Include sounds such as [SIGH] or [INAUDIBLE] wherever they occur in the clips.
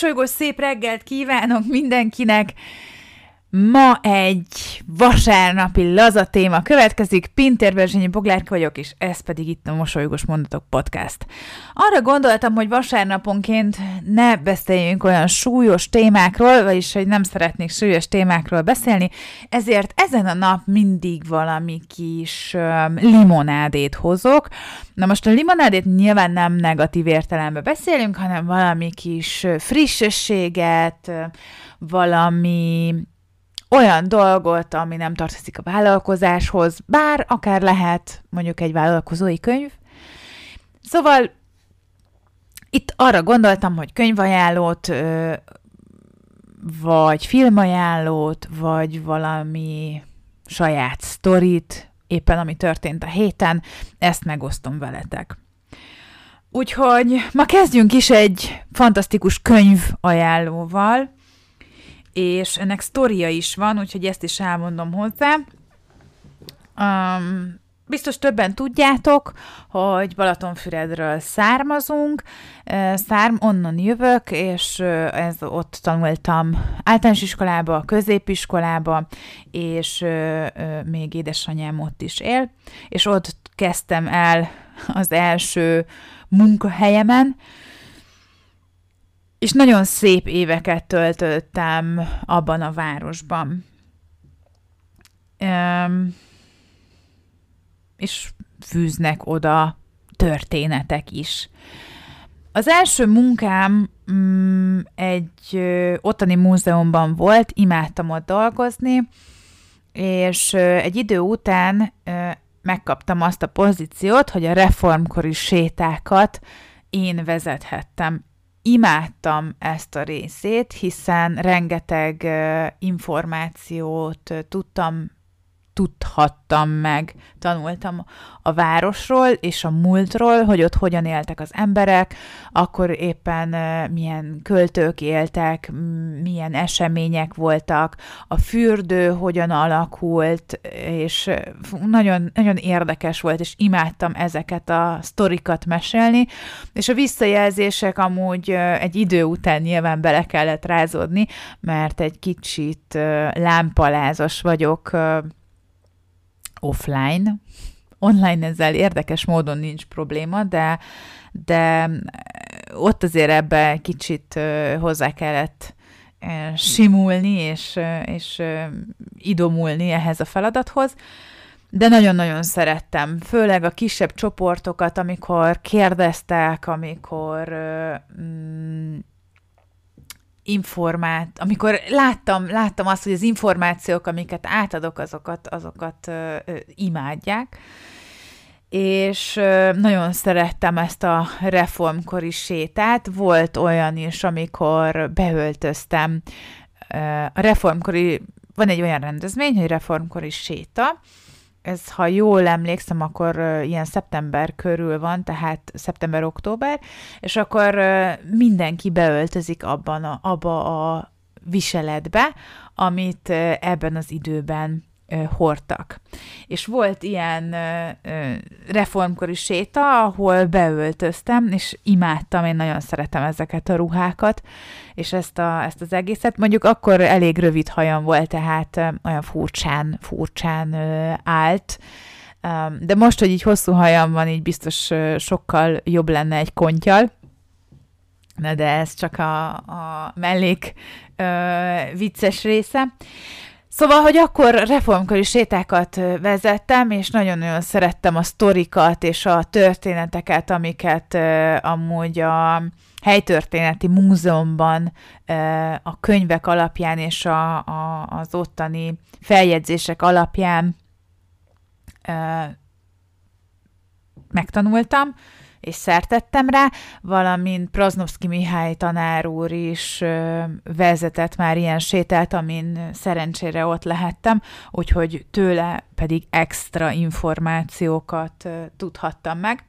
Mosolygós szép reggelt kívánok mindenkinek! Ma egy vasárnapi laza téma következik, Pintér Berzsényi Boglárka vagyok, és ez pedig itt a Mosolygós Mondatok Podcast. Arra gondoltam, hogy vasárnaponként ne beszéljünk olyan súlyos témákról, vagyis hogy nem szeretnék súlyos témákról beszélni, ezért ezen a nap mindig valami kis um, limonádét hozok. Na most a limonádét nyilván nem negatív értelemben beszélünk, hanem valami kis frissességet, valami olyan dolgot, ami nem tartozik a vállalkozáshoz, bár akár lehet mondjuk egy vállalkozói könyv. Szóval itt arra gondoltam, hogy könyvajánlót, vagy filmajánlót, vagy valami saját sztorit, éppen ami történt a héten, ezt megosztom veletek. Úgyhogy ma kezdjünk is egy fantasztikus könyv ajánlóval, és ennek sztoria is van, úgyhogy ezt is elmondom hozzá. Um, biztos többen tudjátok, hogy Balatonfüredről származunk, szárm, onnan jövök, és ez ott tanultam általános iskolába, középiskolába, és még édesanyám ott is él, és ott kezdtem el az első munkahelyemen, és nagyon szép éveket töltöttem abban a városban. Um, és fűznek oda történetek is. Az első munkám mm, egy ö, ottani múzeumban volt, imádtam ott dolgozni, és ö, egy idő után ö, megkaptam azt a pozíciót, hogy a reformkori sétákat én vezethettem imádtam ezt a részét, hiszen rengeteg információt tudtam tudhattam meg, tanultam a városról és a múltról, hogy ott hogyan éltek az emberek, akkor éppen milyen költők éltek, milyen események voltak, a fürdő hogyan alakult, és nagyon, nagyon érdekes volt, és imádtam ezeket a sztorikat mesélni, és a visszajelzések amúgy egy idő után nyilván bele kellett rázódni, mert egy kicsit lámpalázas vagyok, offline. Online ezzel érdekes módon nincs probléma, de, de ott azért ebbe kicsit hozzá kellett simulni, és, és idomulni ehhez a feladathoz. De nagyon-nagyon szerettem, főleg a kisebb csoportokat, amikor kérdeztek, amikor mm, informát, amikor láttam, láttam azt, hogy az információk, amiket átadok, azokat, azokat ö, ö, imádják, és ö, nagyon szerettem ezt a reformkori sétát. Volt olyan is, amikor beöltöztem ö, a reformkori, van egy olyan rendezvény, hogy reformkori séta, ez, ha jól emlékszem, akkor ilyen szeptember körül van, tehát szeptember-október, és akkor mindenki beöltözik abban a, abba a viseletbe, amit ebben az időben hordtak. És volt ilyen reformkori séta, ahol beöltöztem, és imádtam, én nagyon szeretem ezeket a ruhákat, és ezt, a, ezt az egészet. Mondjuk akkor elég rövid hajam volt, tehát olyan furcsán, furcsán állt, de most, hogy így hosszú hajam van, így biztos sokkal jobb lenne egy kontyal, Na de ez csak a, a mellék ö, vicces része. Szóval, hogy akkor reformkori sétákat vezettem, és nagyon-nagyon szerettem a sztorikat és a történeteket, amiket amúgy a helytörténeti múzeumban a könyvek alapján és a, a, az ottani feljegyzések alapján megtanultam és szertettem rá, valamint Praznovszki Mihály tanár úr is vezetett már ilyen sétát, amin szerencsére ott lehettem, úgyhogy tőle pedig extra információkat tudhattam meg.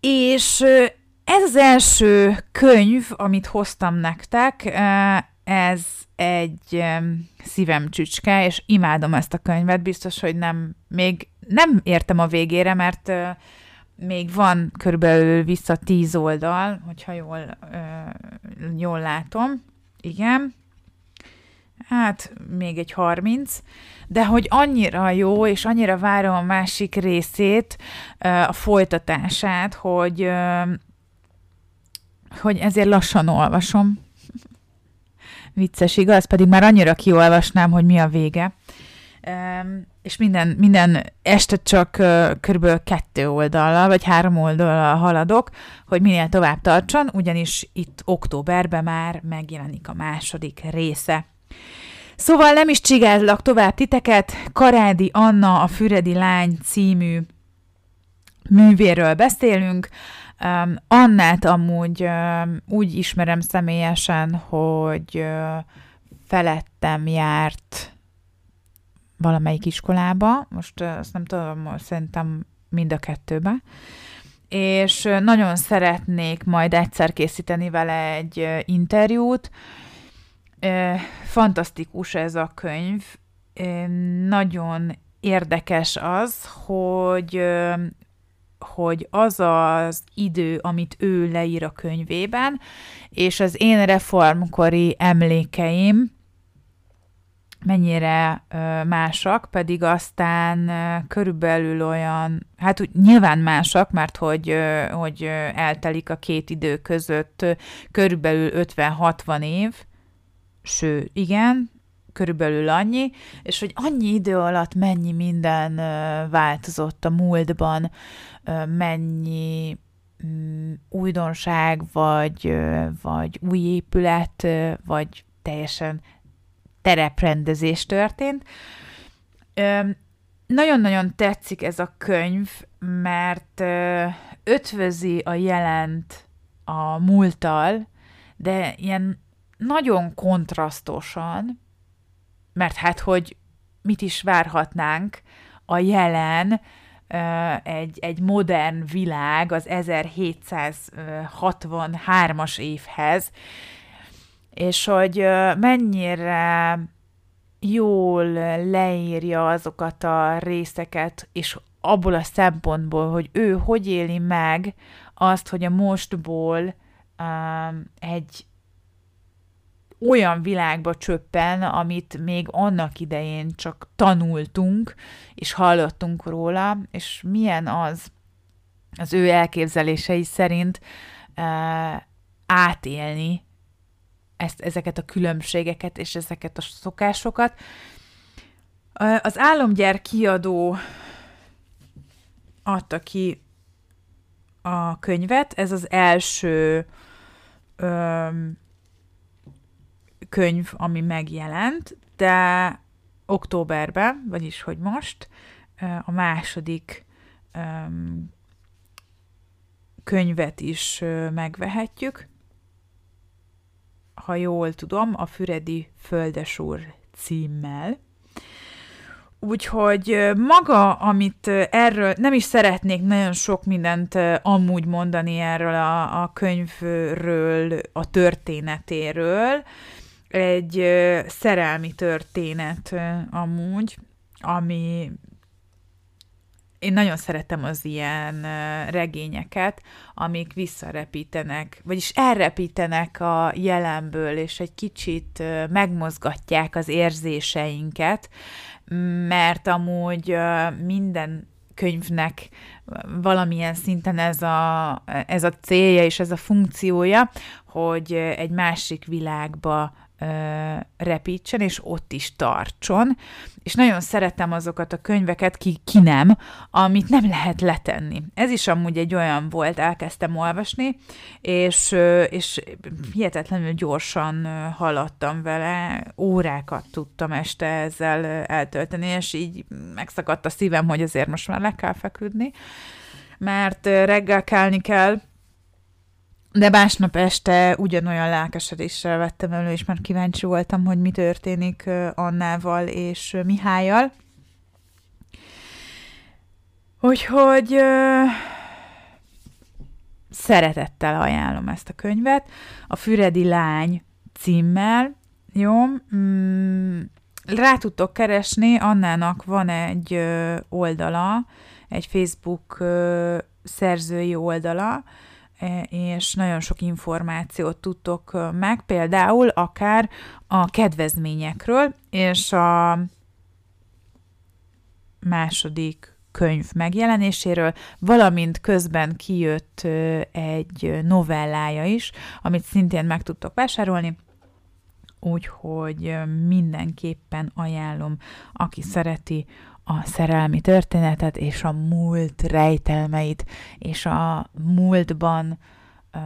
És ez az első könyv, amit hoztam nektek, ez egy szívem csücske, és imádom ezt a könyvet, biztos, hogy nem, még nem értem a végére, mert még van körülbelül vissza tíz oldal, hogyha jól, ö, jól látom. Igen. Hát, még egy 30, de hogy annyira jó, és annyira várom a másik részét, a folytatását, hogy, hogy ezért lassan olvasom. [LAUGHS] Vicces, igaz? Pedig már annyira kiolvasnám, hogy mi a vége és minden, minden este csak körülbelül kettő oldalra, vagy három oldalra haladok, hogy minél tovább tartson, ugyanis itt októberben már megjelenik a második része. Szóval nem is csigállak tovább titeket, Karádi Anna, a Füredi Lány című művéről beszélünk. Annát amúgy úgy ismerem személyesen, hogy felettem járt valamelyik iskolába, most azt nem tudom, szerintem mind a kettőbe, és nagyon szeretnék majd egyszer készíteni vele egy interjút. Fantasztikus ez a könyv, nagyon érdekes az, hogy hogy az az idő, amit ő leír a könyvében, és az én reformkori emlékeim, mennyire másak, pedig aztán körülbelül olyan, hát úgy, nyilván másak, mert hogy, hogy eltelik a két idő között körülbelül 50-60 év, sőt, igen, körülbelül annyi, és hogy annyi idő alatt mennyi minden változott a múltban, mennyi mm, újdonság, vagy, vagy új épület, vagy teljesen tereprendezés történt. nagyon-nagyon tetszik ez a könyv, mert ötvözi a jelent a múlttal, de ilyen nagyon kontrasztosan, mert hát, hogy mit is várhatnánk a jelen, egy, egy modern világ az 1763-as évhez, és hogy mennyire jól leírja azokat a részeket, és abból a szempontból, hogy ő hogy éli meg azt, hogy a mostból um, egy olyan világba csöppen, amit még annak idején csak tanultunk, és hallottunk róla, és milyen az az ő elképzelései szerint uh, átélni ezt, ezeket a különbségeket és ezeket a szokásokat. Az álomgyár kiadó adta ki a könyvet, ez az első öm, könyv, ami megjelent, de októberben, vagyis hogy most, a második öm, könyvet is megvehetjük ha jól tudom, a Füredi Földesúr címmel. Úgyhogy maga, amit erről, nem is szeretnék nagyon sok mindent amúgy mondani erről a, a könyvről, a történetéről, egy szerelmi történet amúgy, ami én nagyon szeretem az ilyen regényeket, amik visszarepítenek, vagyis elrepítenek a jelenből, és egy kicsit megmozgatják az érzéseinket, mert amúgy minden könyvnek valamilyen szinten ez a, ez a célja és ez a funkciója, hogy egy másik világba repítsen, és ott is tartson. És nagyon szeretem azokat a könyveket, ki, ki nem, amit nem lehet letenni. Ez is amúgy egy olyan volt, elkezdtem olvasni, és, és hihetetlenül gyorsan haladtam vele, órákat tudtam este ezzel eltölteni, és így megszakadt a szívem, hogy azért most már le kell feküdni, mert reggel kelni kell, de másnap este ugyanolyan lelkesedéssel vettem elő, és már kíváncsi voltam, hogy mi történik Annával és Mihályal. Úgyhogy szeretettel ajánlom ezt a könyvet. A Füredi Lány címmel, jó? Mm, rá tudtok keresni, Annának van egy oldala, egy Facebook szerzői oldala, és nagyon sok információt tudtok meg, például akár a kedvezményekről, és a második könyv megjelenéséről, valamint közben kijött egy novellája is, amit szintén meg tudtok vásárolni, úgyhogy mindenképpen ajánlom, aki szereti a szerelmi történetet és a múlt rejtelmeit, és a múltban uh,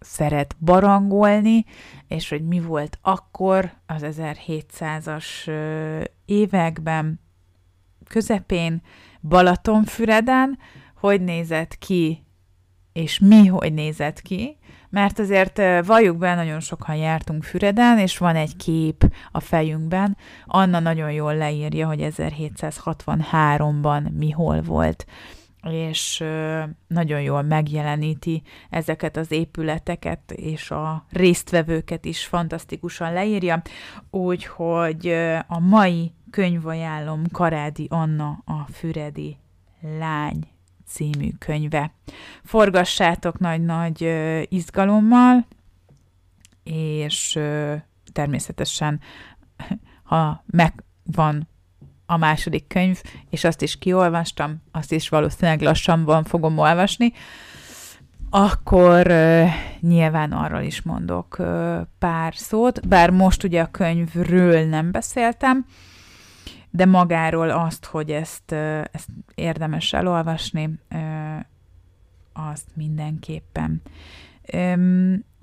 szeret barangolni, és hogy mi volt akkor az 1700-as években, közepén, Balatonfüreden, hogy nézett ki, és mi hogy nézett ki, mert azért valljuk be, nagyon sokan jártunk Füreden, és van egy kép a fejünkben, Anna nagyon jól leírja, hogy 1763-ban mi hol volt és nagyon jól megjeleníti ezeket az épületeket, és a résztvevőket is fantasztikusan leírja, úgyhogy a mai könyvajánlom Karádi Anna a Füredi lány című könyve. Forgassátok nagy-nagy izgalommal, és természetesen, ha megvan a második könyv, és azt is kiolvastam, azt is valószínűleg lassanban fogom olvasni, akkor nyilván arról is mondok pár szót, bár most ugye a könyvről nem beszéltem, de magáról azt, hogy ezt, ezt érdemes elolvasni, azt mindenképpen.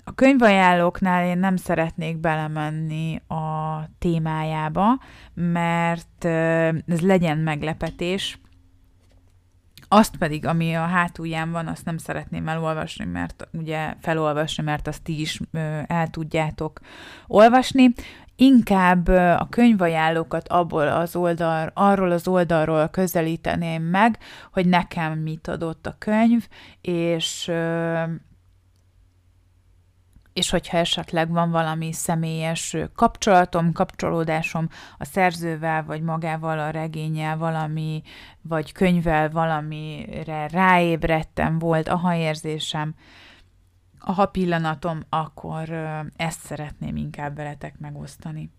A könyvajánlóknál én nem szeretnék belemenni a témájába, mert ez legyen meglepetés. Azt pedig, ami a hátulján van, azt nem szeretném elolvasni, mert ugye felolvasni, mert azt ti is el tudjátok olvasni. Inkább a könyvajánlókat abból az oldal, arról az oldalról közelíteném meg, hogy nekem mit adott a könyv, és és hogyha esetleg van valami személyes kapcsolatom, kapcsolódásom a szerzővel, vagy magával a regényel valami, vagy könyvvel valamire ráébredtem, volt aha érzésem, aha pillanatom, akkor ezt szeretném inkább veletek megosztani.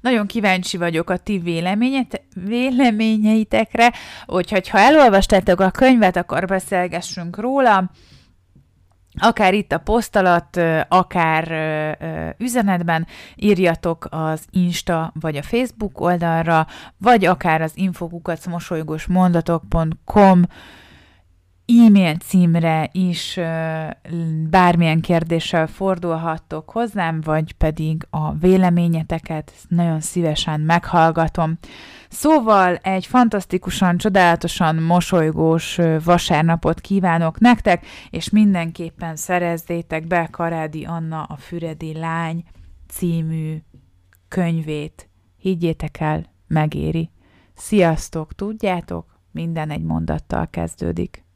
Nagyon kíváncsi vagyok a ti véleményeitekre, úgyhogy ha elolvastátok a könyvet, akkor beszélgessünk róla akár itt a poszt alatt, akár üzenetben írjatok az Insta vagy a Facebook oldalra, vagy akár az infokukat mosolygós mondatok.com e-mail címre is bármilyen kérdéssel fordulhattok hozzám, vagy pedig a véleményeteket nagyon szívesen meghallgatom. Szóval egy fantasztikusan, csodálatosan mosolygós vasárnapot kívánok nektek, és mindenképpen szerezzétek be Karádi Anna a Füredi Lány című könyvét. Higgyétek el, megéri. Sziasztok, tudjátok, minden egy mondattal kezdődik.